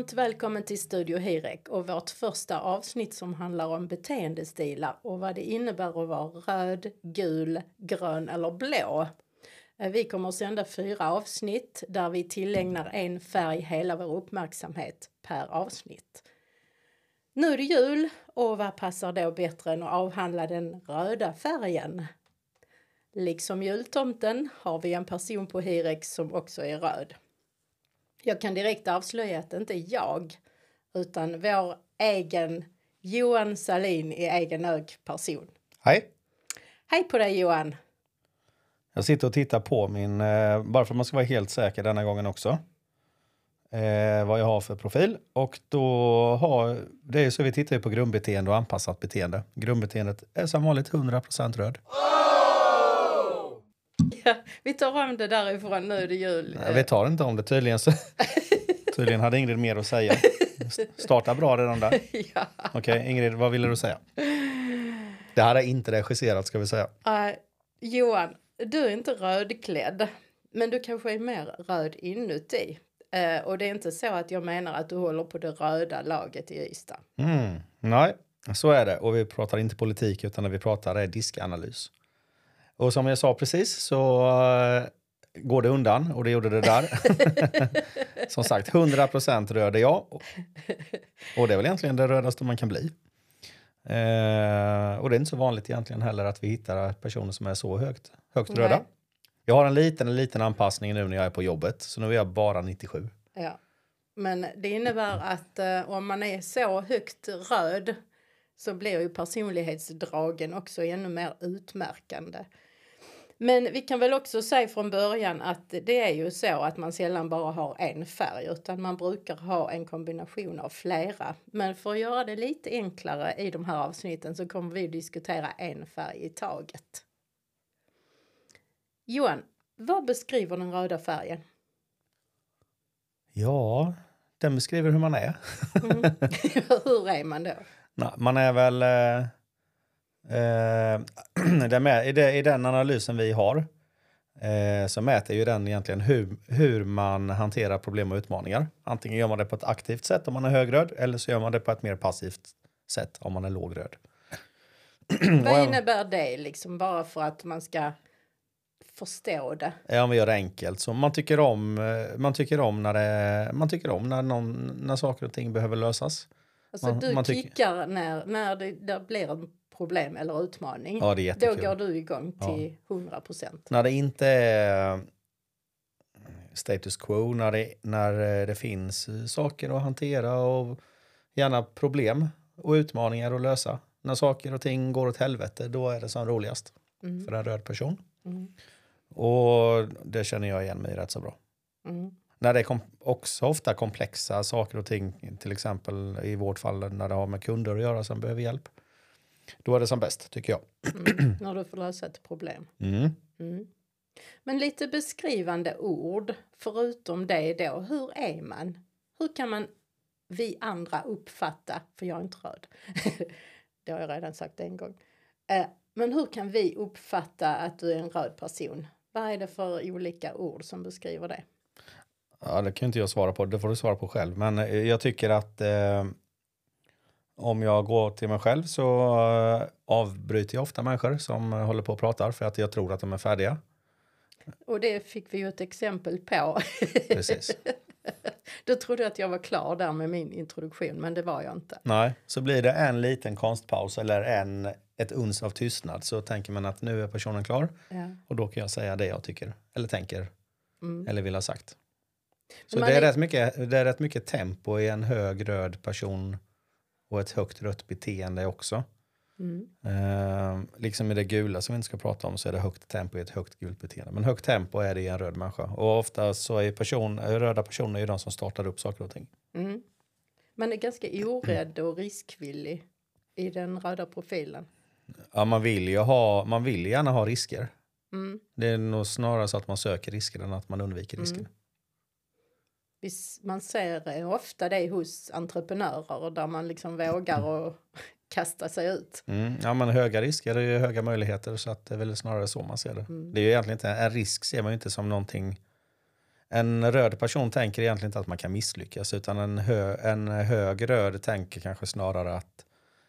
Varmt välkommen till Studio Hirek och vårt första avsnitt som handlar om beteendestilar och vad det innebär att vara röd, gul, grön eller blå. Eh, vi kommer att sända fyra avsnitt där vi tillägnar en färg hela vår uppmärksamhet per avsnitt. Nu är det jul och vad passar då bättre än att avhandla den röda färgen? Liksom jultomten har vi en person på Hirek som också är röd. Jag kan direkt avslöja att det inte är jag utan vår egen Johan Salin i egen hög person. Hej. Hej på dig Johan! Jag sitter och tittar på min, eh, bara för att man ska vara helt säker denna gången också, eh, vad jag har för profil. Och då har, det är så vi tittar på grundbeteende och anpassat beteende. Grundbeteendet är som vanligt 100% röd. Ja, vi tar om det därifrån, nu det jul. Jag vet tar inte om det tydligen. Så, tydligen hade Ingrid mer att säga. Starta bra redan där. ja. Okej, Ingrid, vad ville du säga? Det här är inte regisserat ska vi säga. Eh, Johan, du är inte rödklädd, men du kanske är mer röd inuti. Eh, och det är inte så att jag menar att du håller på det röda laget i Ystad. Mm, nej, så är det. Och vi pratar inte politik utan när vi pratar är diskanalys. Och som jag sa precis så eh, går det undan och det gjorde det där. som sagt, 100% röd är jag. Och det är väl egentligen det rödaste man kan bli. Eh, och det är inte så vanligt egentligen heller att vi hittar personer som är så högt, högt röda. Nej. Jag har en liten, en liten anpassning nu när jag är på jobbet. Så nu är jag bara 97. Ja. Men det innebär att eh, om man är så högt röd så blir ju personlighetsdragen också ännu mer utmärkande. Men vi kan väl också säga från början att det är ju så att man sällan bara har en färg utan man brukar ha en kombination av flera. Men för att göra det lite enklare i de här avsnitten så kommer vi diskutera en färg i taget. Johan, vad beskriver den röda färgen? Ja, den beskriver hur man är. Mm. Hur är man då? Nej, man är väl... Eh, det i, det, den analysen vi har eh, så mäter ju den egentligen hur, hur man hanterar problem och utmaningar. Antingen gör man det på ett aktivt sätt om man är högröd eller så gör man det på ett mer passivt sätt om man är lågröd. Vad innebär det liksom bara för att man ska förstå det? Ja, om vi gör det enkelt. Så man tycker om, eh, man tycker om, när, det, man tycker om när, någon, när saker och ting behöver lösas. Alltså Man- du man tycker- kickar när, när det där blir ett problem eller utmaning. Ja, det är Då går du igång till 100 procent. När det inte är status quo, när det, när det finns saker att hantera och gärna problem och utmaningar att lösa. När saker och ting går åt helvete, då är det som roligast Mm. för en röd person. Mm. Och det känner jag igen mig rätt så bra. Mm. När det är också ofta komplexa saker och ting, till exempel i vårt fall när det har med kunder att göra som behöver hjälp. Då är det som bäst, tycker jag. Mm. när du får lösa ett problem. Mm. Mm. Men lite beskrivande ord, förutom det då, hur är man? Hur kan man, vi andra, uppfatta, för jag är inte röd, det har jag redan sagt en gång, eh, men hur kan vi uppfatta att du är en röd person? Vad är det för olika ord som beskriver det? Ja, det kan inte jag svara på. Det får du svara på själv. Men eh, jag tycker att eh, om jag går till mig själv så eh, avbryter jag ofta människor som eh, håller på och pratar för att jag tror att de är färdiga. Och det fick vi ju ett exempel på. Precis. Då trodde jag att jag var klar där med min introduktion, men det var jag inte. Nej, så blir det en liten konstpaus eller en, ett uns av tystnad så tänker man att nu är personen klar Ja. och då kan jag säga det jag tycker eller tänker Mm. eller vill ha sagt. Så det är, är- rätt mycket, det är rätt mycket tempo i en hög röd person och ett högt rött beteende också. Mm. Eh, liksom i det gula som vi inte ska prata om så är det högt tempo i ett högt gult beteende. Men högt tempo är det i en röd människa. Och ofta så är person, röda personer ju de som startar upp saker och ting. Mm. Man är ganska orädd och riskvillig i den röda profilen. Ja, man, vill ju ha, man vill gärna ha risker. Mm. Det är nog snarare så att man söker risker än att man undviker risker. Mm. Man ser ofta det hos entreprenörer där man liksom vågar och kasta sig ut. Mm. Ja, men höga risker är ju höga möjligheter så att det är väl snarare så man ser det. Mm. Det är ju egentligen inte, en risk ser man ju inte som någonting En röd person tänker egentligen inte att man kan misslyckas utan en, hö, en hög röd tänker kanske snarare att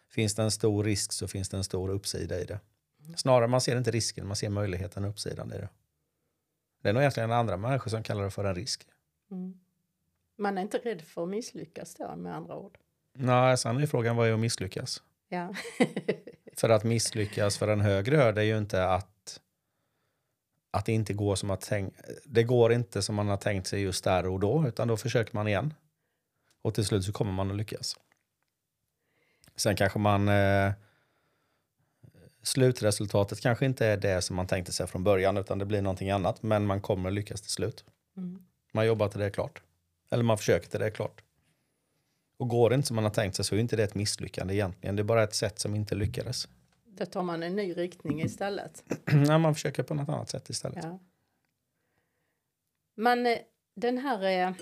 finns det en stor risk så finns det en stor uppsida i det. Snarare man ser inte risken, man ser möjligheten och uppsidan i det. Det är nog egentligen andra människor som kallar det för en risk. Mm. Man är inte rädd för att misslyckas då med andra ord. Nej, sen är frågan vad är att misslyckas? Ja. för att misslyckas för en hög röd är ju inte att att det inte går som man tänkt. Det går inte som man har tänkt sig just där och då, utan då försöker man igen. Och till slut så kommer man att lyckas. Sen kanske man... Eh, slutresultatet kanske inte är det som man tänkte sig från början, utan det blir någonting annat. Men man kommer att lyckas till slut. Mm. Man jobbar till det är klart. Eller man försöker till det är klart. Och går det inte som man har tänkt sig så är inte det ett misslyckande egentligen. Det är bara ett sätt som inte lyckades. Då tar man en ny riktning istället. Nej, man försöker på något annat sätt istället. Ja. Men eh, den här, eh,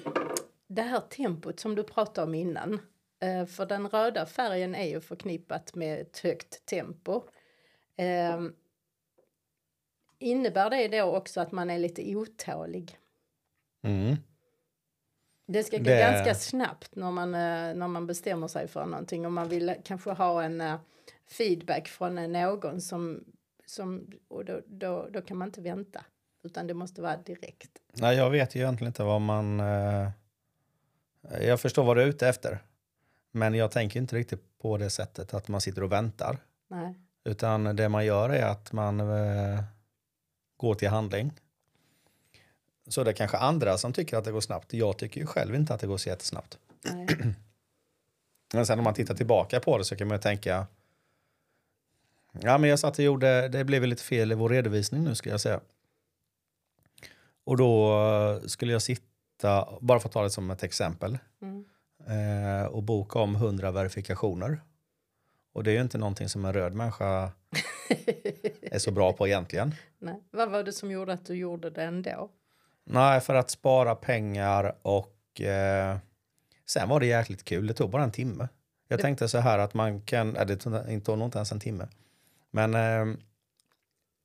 det här tempot som du pratade om innan. Eh, för den röda färgen är ju förknippat med ett högt tempo. Innebär det då också att man är lite otålig? Mm. Det ska gå det... ganska snabbt när man, när man bestämmer sig för någonting. Om man vill kanske ha en feedback från någon som, som och då, då, då kan man inte vänta utan det måste vara direkt. Nej, jag vet ju egentligen inte vad man... Eh, jag förstår vad du är ute efter. Men jag tänker inte riktigt på det sättet att man sitter och väntar. Nej. Utan det man gör är att man eh, går till handling. Så det är kanske andra som tycker att det går snabbt. Jag tycker ju själv inte att det går så jättesnabbt. Nej. Men sen om man tittar tillbaka på det så kan man ju tänka Ja, men jag satt och gjorde, det blev lite fel i vår redovisning nu ska jag säga. Och då eh, skulle jag sitta, bara för att ta det som ett exempel, mm. eh, och boka om 100 verifikationer. Och det är ju inte någonting som en röd människa är så bra på egentligen. Nej. Vad var det som gjorde att du gjorde det ändå? Nej, för att spara pengar och eh, sen var det jäkligt kul. Det tog bara en timme. Jag det... tänkte så här att man kan, äh, det tog inte, inte ens en timme. Men eh,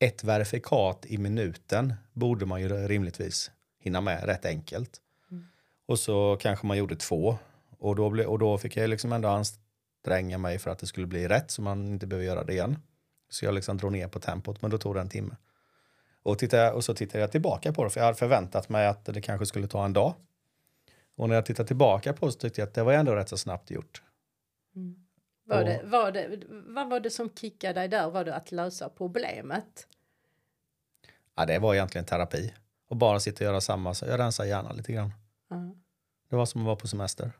ett verifikat i minuten borde man ju rimligtvis hinna med rätt enkelt. Mm. Och så kanske man gjorde två. Och då, ble, och då fick jag liksom ändå anstränga mig för att det skulle bli rätt så man inte behöver göra det igen. Så jag liksom drog ner på tempot, men då tog det en timme. Och, tittade, och så tittade jag tillbaka på det, för jag hade förväntat mig att det kanske skulle ta en dag. Och när jag tittade tillbaka på det så tyckte jag att det var ändå rätt så snabbt gjort. Mm. Var det, var det, vad var det som kickade dig där? Var det att lösa problemet? Ja, det var egentligen terapi. Och bara sitta och göra samma, så jag rensar hjärnan lite grann. Uh. Det var som att vara på semester.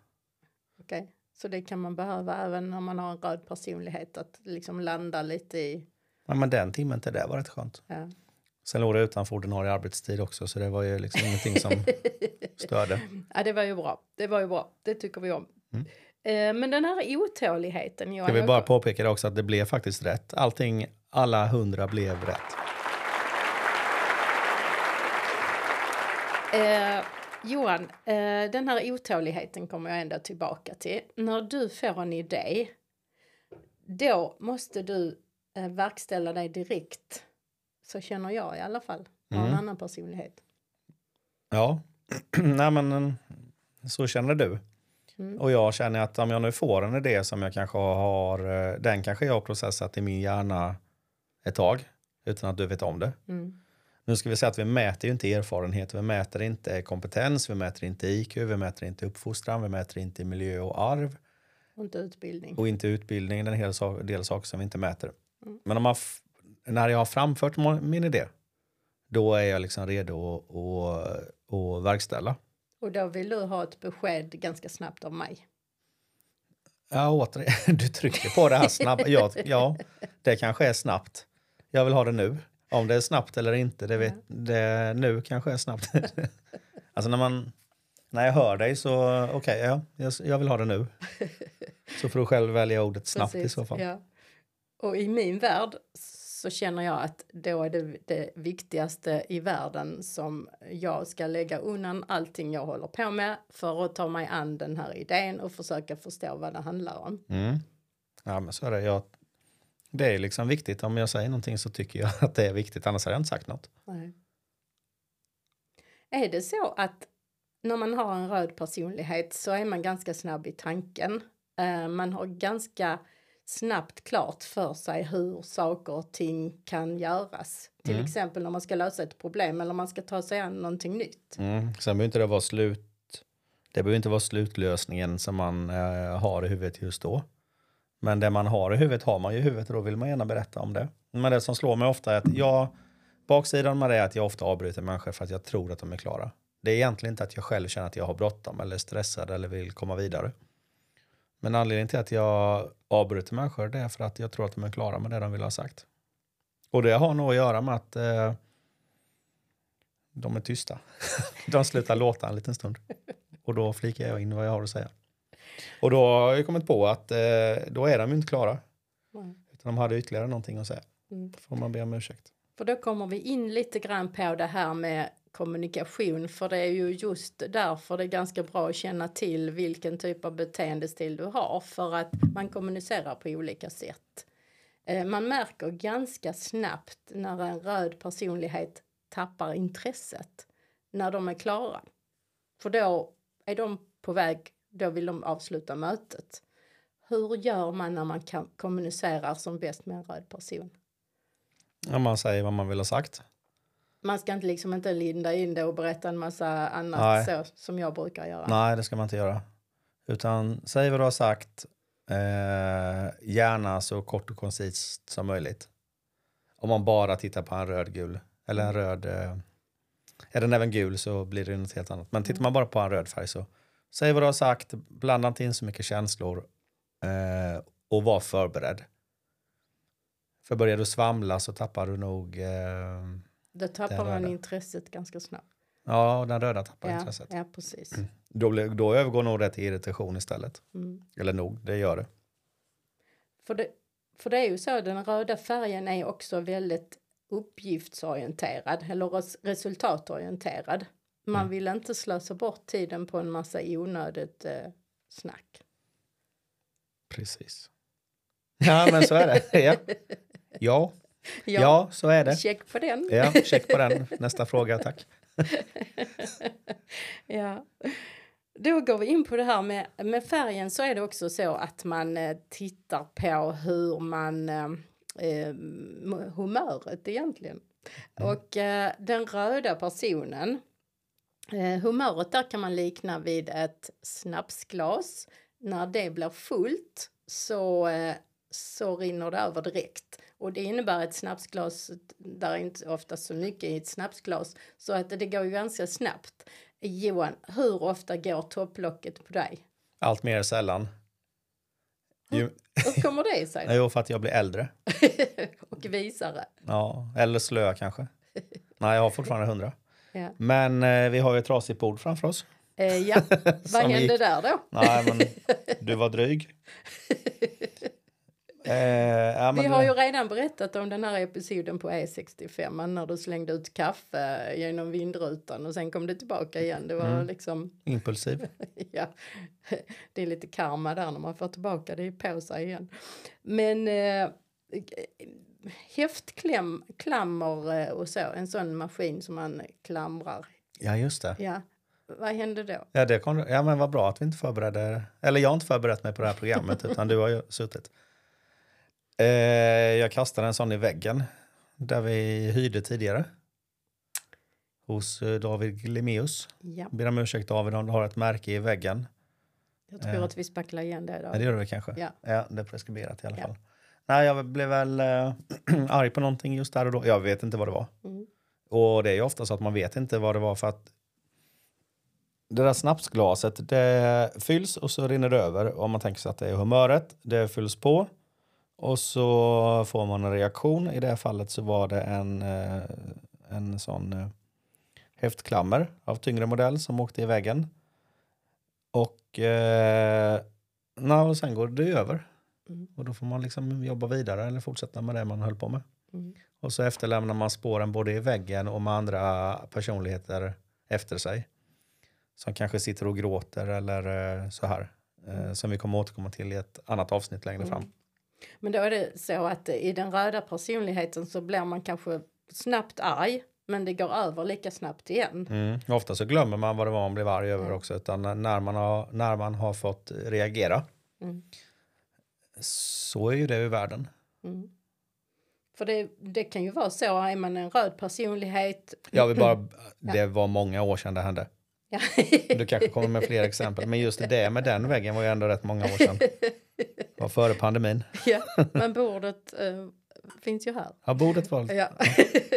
Okej, okay. så det kan man behöva även om man har en röd personlighet, att liksom landa lite i... Ja, men den timmen till det var rätt skönt. Ja. Sen låg det utanför ordinarie arbetstid också, så det var ju liksom ingenting som störde. Ja, det var ju bra. Det var ju bra. Det tycker vi om. Mm. Eh, men den här otåligheten. Johan, jag vill bara påpeka det också att det blev faktiskt rätt. Allting, alla hundra blev rätt. Eh, Johan, eh, den här otåligheten kommer jag ändå tillbaka till. När du får en idé, då måste du eh, verkställa dig direkt. Så känner jag i alla fall. Har mm. en annan personlighet. Ja, nej men mm, så känner du. Mm. Och jag känner att om jag nu får en idé som jag kanske har, eh, den kanske jag har processat i min hjärna ett tag utan att du vet om det. Mm. Nu ska vi säga att vi mäter ju inte erfarenhet, vi mäter inte kompetens, vi mäter inte IQ, vi mäter inte uppfostran, vi mäter inte miljö och arv. Och inte utbildning. Och inte utbildning, det är en hel del saker som vi inte mäter. Mm. Men om man när jag har framfört min idé, då är jag liksom redo att, att, att verkställa. Och då vill du ha ett besked ganska snabbt av mig. Ja, återigen, du trycker på det här snabbt. Ja, ja, det kanske är snabbt. Jag vill ha det nu. Om det är snabbt eller inte, det vet det nu kanske är snabbt. alltså när man när jag hör dig så okej, okay, ja, jag, jag, vill ha det nu. Så får du själv välja ordet snabbt Precis, i så fall. Ja. Och i min värld så känner jag att då är det det viktigaste i världen som jag ska lägga undan allting jag håller på med för att ta mig an den här idén och försöka förstå vad det handlar om. Mm. Ja, men så är det. Jag, det är liksom viktigt. Om jag säger någonting så tycker jag att det är viktigt, annars har jag inte sagt något. Nej. är det så att när man har en röd personlighet så är man ganska snabb i tanken. Eh, man har ganska snabbt klart för sig hur saker och ting kan göras. Till Mm. exempel när man ska lösa ett problem eller man ska ta sig an någonting nytt. Mm. Sen behöver inte det vara slut. Det behöver inte vara slutlösningen som man eh, har i huvudet just då. Men det man har i huvudet har man ju i huvudet och då vill man gärna berätta om det. Men det som slår mig ofta är att jag, baksidan med det är att jag ofta avbryter människor för att jag tror att de är klara. Det är egentligen inte att jag själv känner att jag har bråttom eller stressad eller vill komma vidare. Men anledningen till att jag avbryter människor det är för att jag tror att de är klara med det de vill ha sagt. Och det har nog att göra med att eh, de är tysta. de slutar låta en liten stund. Och då flikar jag in vad jag har att säga. Och då har jag kommit på att eh, då är de inte klara. Mm. Utan de hade ytterligare någonting att säga. Mm. Då får man be om ursäkt. För då kommer vi in lite grann på det här med kommunikation för det är ju just därför det är ganska bra att känna till vilken typ av beteendestil du har för att man kommunicerar på olika sätt. Eh, man märker ganska snabbt när en röd personlighet tappar intresset när de är klara. För då är de på väg, då vill de avsluta mötet. Hur gör man när man kan kommunicerar som bäst med en röd person? Ja, man säger vad man vill ha sagt. Man ska inte liksom inte linda in det och berätta en massa annat Nej. så som jag brukar göra. Nej, det ska man inte göra. Utan säg vad du har sagt. Eh, gärna så kort och koncist som möjligt. Om man bara tittar på en röd gul. Eller en röd. Eh, är den även gul så blir det något helt annat. Men tittar man bara på en röd färg så. Säg vad du har sagt. Blanda inte in så mycket känslor. Eh, och var förberedd. För börjar du svamla så tappar du nog. Eh, Då tappar man intresset ganska snabbt. ja, den röda tappar Ja, intresset. ja, precis. Då, blir, då övergår nog det till irritation istället. Mm. Eller nog, det gör det. För, det, för det är ju så, den röda färgen är också väldigt uppgiftsorienterad eller res, resultatorienterad. Man Mm. vill inte slösa bort tiden på en massa onödigt eh, snack. Precis. Ja, men så är det. Ja, ja. ja så är det. Check på den. Ja, check på den. Nästa fråga, tack. Ja. Då går vi in på det här med, med färgen så är det också så att man eh, tittar på hur man eh, eh, humöret egentligen. Och eh, den röda personen eh, humöret där kan man likna vid ett snapsglas. När det blir fullt så, eh, så rinner det över direkt. Och det innebär ett snapsglas, där är inte ofta så mycket i ett snapsglas, så att det går ju ganska snabbt. Johan, hur ofta går topplocket på dig? Allt mer sällan. Ju, Hur kommer det sig? jo, för att jag blir äldre. och visare. Ja, eller slö kanske. Nej, jag har fortfarande hundra. Ja. Men eh, vi har ju ett trasigt bord framför oss. Eh, ja. Vad hände gick- där då? Nej, men du var dryg. Eh, ja, Vi du- har ju redan berättat om den här episoden på E65 när du slängde ut kaffe genom vindrutan och sen kom det tillbaka igen. Det var Mm. liksom, Impulsiv. ja, det är lite karma där när man får tillbaka det på sig igen. Men eh, häftkläm, klammer eh, och så, en sån maskin som man klamrar. Ja, just det. Ja, vad hände då? Ja, det kom, ja, men vad bra att vi inte förberedde. Eller jag har inte förberett mig på det här programmet, utan du har ju suttit. Eh, jag kastade en sån i väggen där vi hyrde tidigare. Hos eh, David Glimeus. Ja, Ber om ursäkt David om du har ett märke i väggen. jag tror Eh. att vi spacklar igen det då. Det gör väl kanske? Ja. ja det är preskriberat i alla Ja. fall. Nej, jag blev väl eh, arg på någonting just där och då. Jag vet inte vad det var. Mm. Och det är ju ofta så att man vet inte vad det var för att det där snapsglaset det fylls och så rinner det över om man tänker sig att det är humöret. Det fylls på och så får man en reaktion. I det här fallet så var det en, eh, en sån eh, häftklammer av tyngre modell som åkte i väggen. Och, eh, na, och sen går det över. Mm. Och då får man liksom jobba vidare eller fortsätta med det man höll på med. Mm. Och så efterlämnar man spåren både i väggen och med andra personligheter efter sig. Som kanske sitter och gråter eller eh, så här. Eh, som vi kommer återkomma till i ett annat avsnitt längre Mm. fram. Men då är det så att i den röda personligheten så blir man kanske snabbt arg Men det går över lika snabbt igen. Mm. Ofta så glömmer man vad det var man blev arg över också. Utan när man har, när man har fått reagera. Mm. Så är ju det i världen. Mm. För det, det kan ju vara så, är man en röd personlighet. Jag vill bara, det var många år sedan det hände. Ja. Du kanske kommer med fler exempel. Men just det med den väggen var ju ändå rätt många år sedan. Var före pandemin. ja, men bordet eh, finns ju här. Ja, bordet var... Ja.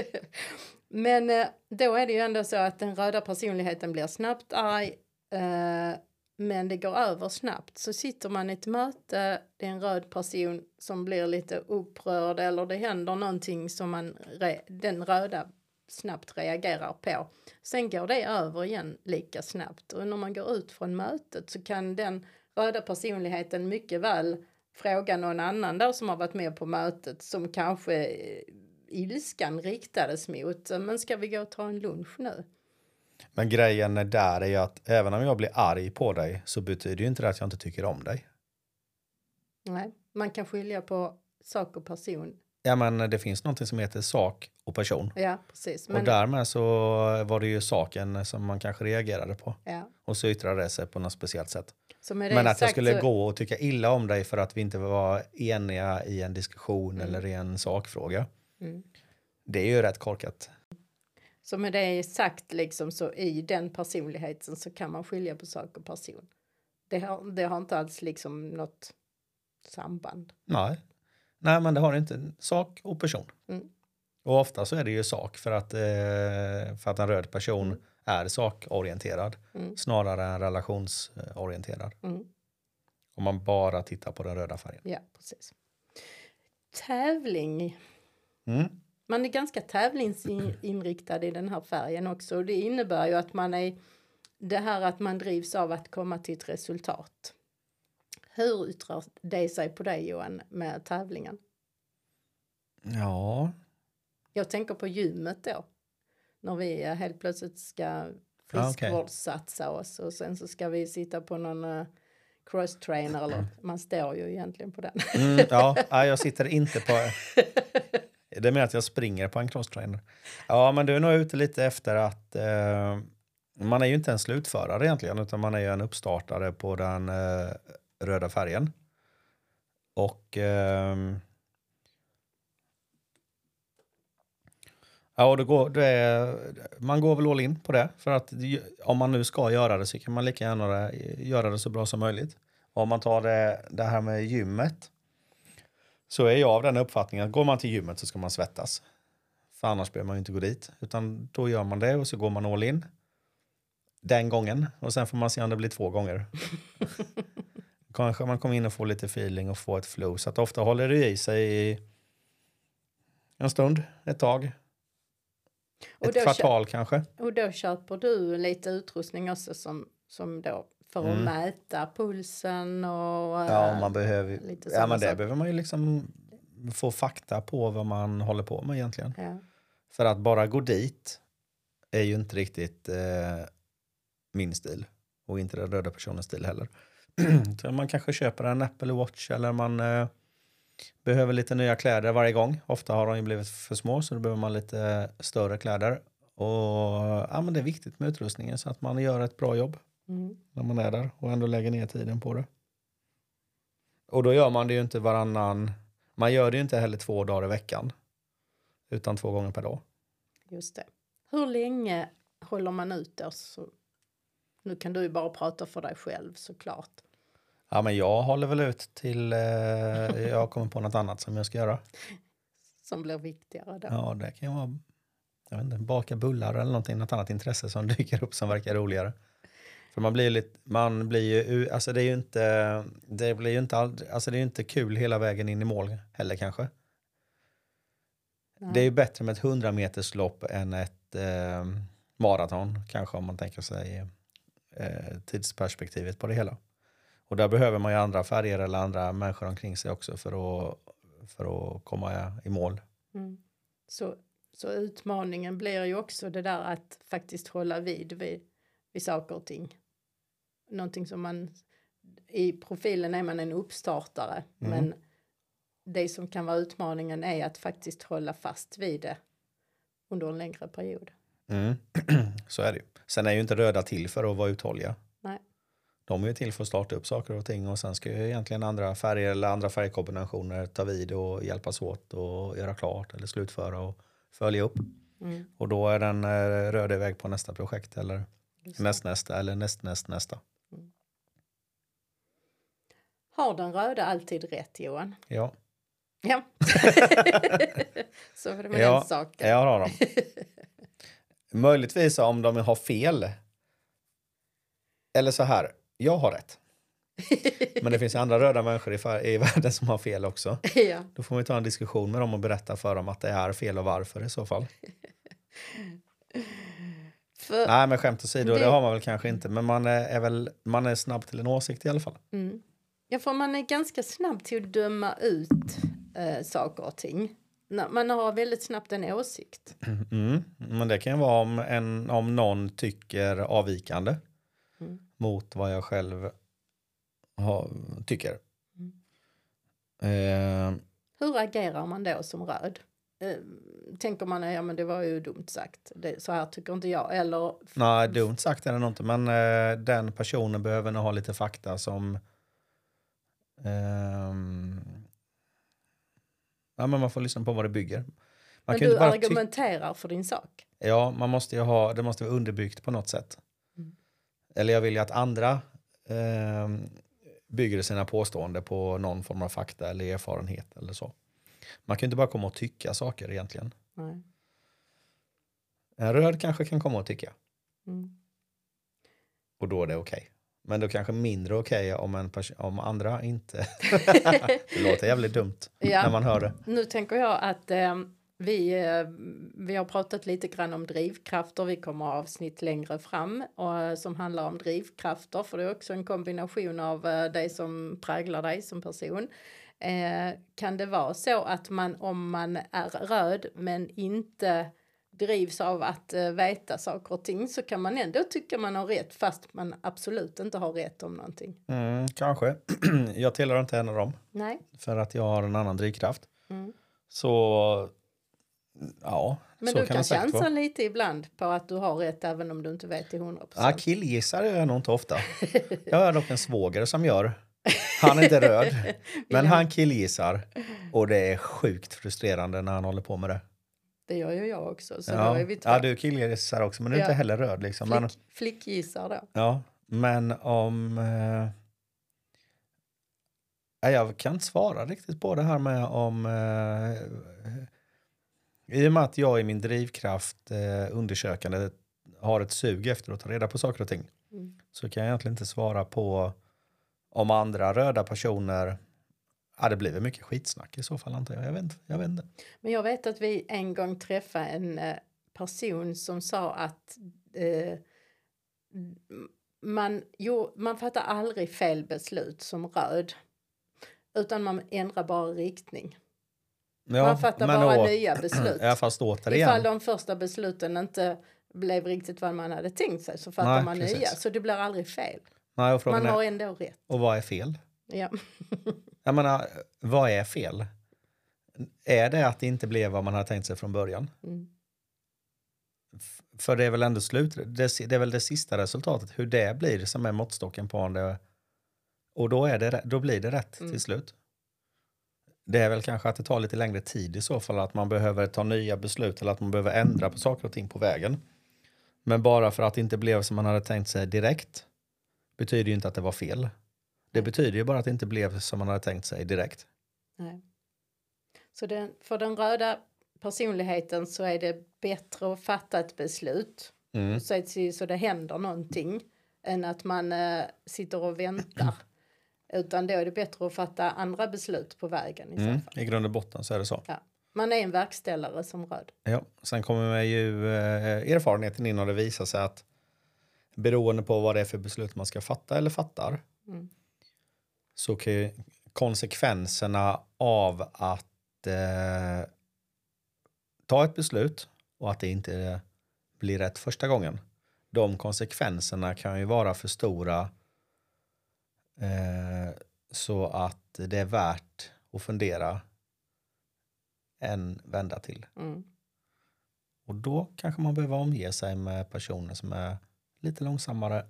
men eh, då är det ju ändå så att den röda personligheten blir snabbt arg. Eh, men det går över snabbt. Så sitter man i ett möte, det är en röd person som blir lite upprörd eller det händer någonting som man, den röda snabbt reagerar på. Sen går det över igen lika snabbt och när man går ut från mötet så kan den röda personligheten mycket väl fråga någon annan där som har varit med på mötet som kanske eh, ilskan riktades mot. Men ska vi gå och ta en lunch nu? Men grejen där är ju att även om jag blir arg på dig så betyder ju inte det att jag inte tycker om dig. Nej, man kan skilja på sak och person. Ja, men det finns någonting som heter sak och person. Ja, precis. Men... Och därmed så var det ju saken som man kanske reagerade på. Ja. Och så yttrade det sig på något speciellt sätt. Men att jag skulle så... gå och tycka illa om dig för att vi inte var eniga i en diskussion mm. eller i en sakfråga. Mm. Det är ju rätt korkat. Så med det sagt liksom så i den personligheten så kan man skilja på sak och person. Det har, det har inte alls liksom något samband. Nej. Nej, men det har inte. Sak och person. Mm. Och ofta så är det ju sak för att, eh, för att en röd person mm. Är sakorienterad mm. snarare än relationsorienterad. Mm. Om man bara tittar på den röda färgen. Ja, precis. Tävling. Mm. Man är ganska tävlingsinriktad i den här färgen också. Och det innebär ju att man är det här att man drivs av att komma till ett resultat. Hur yttrar det sig på dig Johan med tävlingen? Ja. Jag tänker på gymmet då. När vi helt plötsligt ska friskvårdssatsa oss och sen så ska vi sitta på någon uh, crosstrainer eller man står ju egentligen på den. Mm, ja, jag sitter inte på Det med att jag springer på en crosstrainer. Ja, men du är nog ute lite efter att eh, man är ju inte en slutförare egentligen, utan man är ju en uppstartare på den eh, röda färgen. Och eh, Ja, det går, det man går väl all in på det. För att om man nu ska göra det så kan man lika gärna göra det så bra som möjligt. Om man tar det, det här med gymmet så är jag av den uppfattningen att går man till gymmet så ska man svettas. För annars behöver man ju inte gå dit. Utan då gör man det och så går man all in. Den gången. Och sen får man se om det blir två gånger. Kanske man kommer in och får lite feeling och får ett flow. Så att ofta håller det i sig i en stund, ett tag. Ett kvartal kanske. Och då köper du lite utrustning också som, som då för att mm. mäta pulsen och Ja, man behöver, lite ja men det behöver man ju liksom få fakta på vad man håller på med egentligen. Ja. För att bara gå dit är ju inte riktigt eh, min stil och inte den röda personens stil heller. Man kanske köper en Apple Watch eller man eh, behöver lite nya kläder varje gång. Ofta har de ju blivit för små så då behöver man lite större kläder. Och ja, men Det är viktigt med utrustningen så att man gör ett bra jobb mm. när man är där och ändå lägger ner tiden på det. Och då gör man det ju inte varannan... Man gör det ju inte heller två dagar i veckan utan två gånger per dag. Just det. Hur länge håller man ut då? Så, nu kan du ju bara prata för dig själv såklart. Ja, men jag håller väl ut till eh, jag kommer på något annat som jag ska göra. Som blir viktigare då? Ja, det kan ju vara jag vet inte, baka bullar eller någonting, något annat intresse som dyker upp som verkar roligare. För man blir lite, man blir ju, alltså det är ju inte, det blir ju inte, all, alltså det är inte kul hela vägen in i mål heller kanske. Nej. Det är ju bättre med ett 100 meters lopp än ett eh, maraton kanske om man tänker sig eh, tidsperspektivet på det hela. Och där behöver man ju andra färger eller andra människor omkring sig också för att, för att komma i mål. Mm. Så, så utmaningen blir ju också det där att faktiskt hålla vid vid, vid saker och ting. Någonting som man i profilen är man en uppstartare mm. men det som kan vara utmaningen är att faktiskt hålla fast vid det under en längre period. Mm. Så är det ju. Sen är ju inte röda till för att vara uthålliga. De är ju till för att starta upp saker och ting och sen ska ju egentligen andra färger eller andra färgkombinationer ta vid och hjälpas åt och göra klart eller slutföra och följa upp. Mm. Och då är den eh, röd iväg på nästa projekt eller det. nästnästa eller nästnäst nästa. Har den röda alltid rätt Johan? Ja, Ja. Så var det med Ja, den saken. jag har de. Möjligtvis om de har fel. Eller så här, jag har rätt. Men det finns andra röda människor i, i världen som har fel också. ja. Då får vi ta en diskussion med dem och berätta för dem att det är fel och varför i så fall. För, Nej, men skämt åsido, det... Det- har man väl kanske inte. Men man är, är väl man är snabb till en åsikt i alla fall. mm. ja, för man är ganska snabb till att döma ut eh, saker och ting. Man har väldigt snabbt en åsikt. Mm. Men det kan ju vara om, en, om någon tycker avvikande Mm. mot vad jag själv har, tycker. Mm. Eh, Hur agerar man då som röd? Eh, tänker man ja men det var ju dumt sagt, det, så här tycker inte jag. Eller nej, dumt sagt är det nog inte. Men eh, den personen behöver nog ha lite fakta som... ehm, ja, men man får lyssna på vad det bygger. Man men du argumenterar för din sak. Ja, man måste ju ha, det måste vara underbyggt på något sätt. Eller jag vill ju att andra ehm, bygger sina påståenden på någon form av fakta eller erfarenhet eller så. Man kan ju inte bara komma och tycka saker egentligen. Nej. En röd kanske kan komma och tycka Mm. och då är det okej. Men då kanske mindre okej om, en pers- om andra inte. det låter jävligt dumt när Ja, man hör det. nu tänker jag att eh, vi, eh, vi har pratat lite grann om drivkrafter. Vi kommer avsnitt längre fram och, eh, som handlar om drivkrafter. För det är också en kombination av eh, det som präglar dig som person. Eh, kan det vara så att man om man är röd men inte drivs av att eh, veta saker och ting så kan man ändå tycka man har rätt fast man absolut inte har rätt om någonting. Mm, kanske. jag tillhör inte en av dem Nej. för att jag har en annan drivkraft. Mm. Så ja, Men så du kan kan chansa vara. lite ibland på att du har rätt även om du inte vet till 100 Ja, procent. killgissar gör jag nog inte ofta. Jag har dock en svåger som gör. Han är inte röd, men Ja. han killgissar. Och det är sjukt frustrerande när han håller på med det. Det gör ju jag också. Så då Ja, är vi två. ja du killgissar också, men du är Ja. inte heller röd. Liksom. Men, Flick, flickgissar då. ja, men om... Eh, ja, jag kan inte svara riktigt på det här med om... Eh, I och med att jag i min drivkraft eh, undersökande har ett sug efter att ta reda på saker och ting Mm. så kan jag egentligen inte svara på om andra röda personer... Ja, det blir mycket skitsnack i så fall antar jag. Jag vet. Jag vet inte. Men jag vet att vi en gång träffade en eh, person som sa att eh, man, jo, man fattar aldrig fel beslut som röd. Utan man ändrar bara riktning. Ja, man fattar bara å- nya beslut. Ja, fast Ifall återigen. de första besluten inte blev riktigt vad man hade tänkt sig så fattar Nej, man precis. nya. Så det blir aldrig fel. Nej, Man har är, ändå rätt. och vad är fel? Ja. Jag menar, vad är fel? Är det att det inte blev vad man hade tänkt sig från början? Mm. För det är väl ändå slut, det, det är väl det sista resultatet, hur det blir som är måttstocken på om det... Och då, är det, då blir det rätt Mm. till slut. Det är väl kanske att det tar lite längre tid i så fall, att man behöver ta nya beslut eller att man behöver ändra på saker och ting på vägen. Men bara för att det inte blev som man hade tänkt sig direkt betyder ju inte att det var fel. Det betyder ju bara att det inte blev som man hade tänkt sig direkt. Nej. Så den, för den röda personligheten så är det bättre att fatta ett beslut Mm. så, att, så det händer någonting än att man eh, sitter och väntar. Utan då är det bättre att fatta andra beslut på vägen i Mm. I grund och botten så är det så. Ja. Man är en verkställare som röd. Ja. Sen kommer ju eh, erfarenheten in och det visar sig att beroende på vad det är för beslut man ska fatta eller fattar Mm. så kan ju konsekvenserna av att eh, ta ett beslut och att det inte blir rätt första gången. De konsekvenserna kan ju vara för stora så att det är värt att fundera en vända till. Mm. Och då kanske man behöver omge sig med personer som är lite långsammare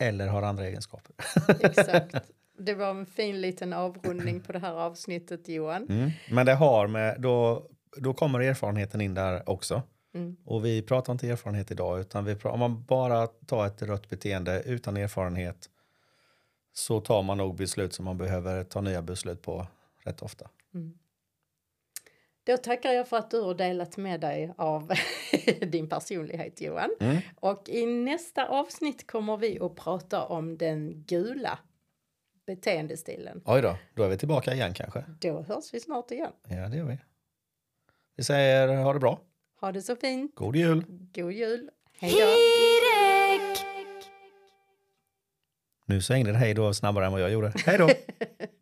eller har andra egenskaper. Exakt. Det var en fin liten avrundning på det här avsnittet Johan. Mm. Men det har med, då, då kommer erfarenheten in där också. Mm. Och vi pratar inte erfarenhet idag, utan vi pratar, om man bara tar ett rött beteende utan erfarenhet så tar man nog beslut som man behöver ta nya beslut på rätt ofta. Mm. Då tackar jag för att du har delat med dig av din personlighet Johan. Mm. Och i nästa avsnitt kommer vi att prata om den gula beteendestilen. Oj då, då är vi tillbaka igen kanske. Då hörs vi snart igen. Ja, det gör vi. Vi säger ha det bra. Ha det så fint. God jul! God jul. Hej då. Nu svängde det hej då snabbare än vad jag gjorde. Hej då!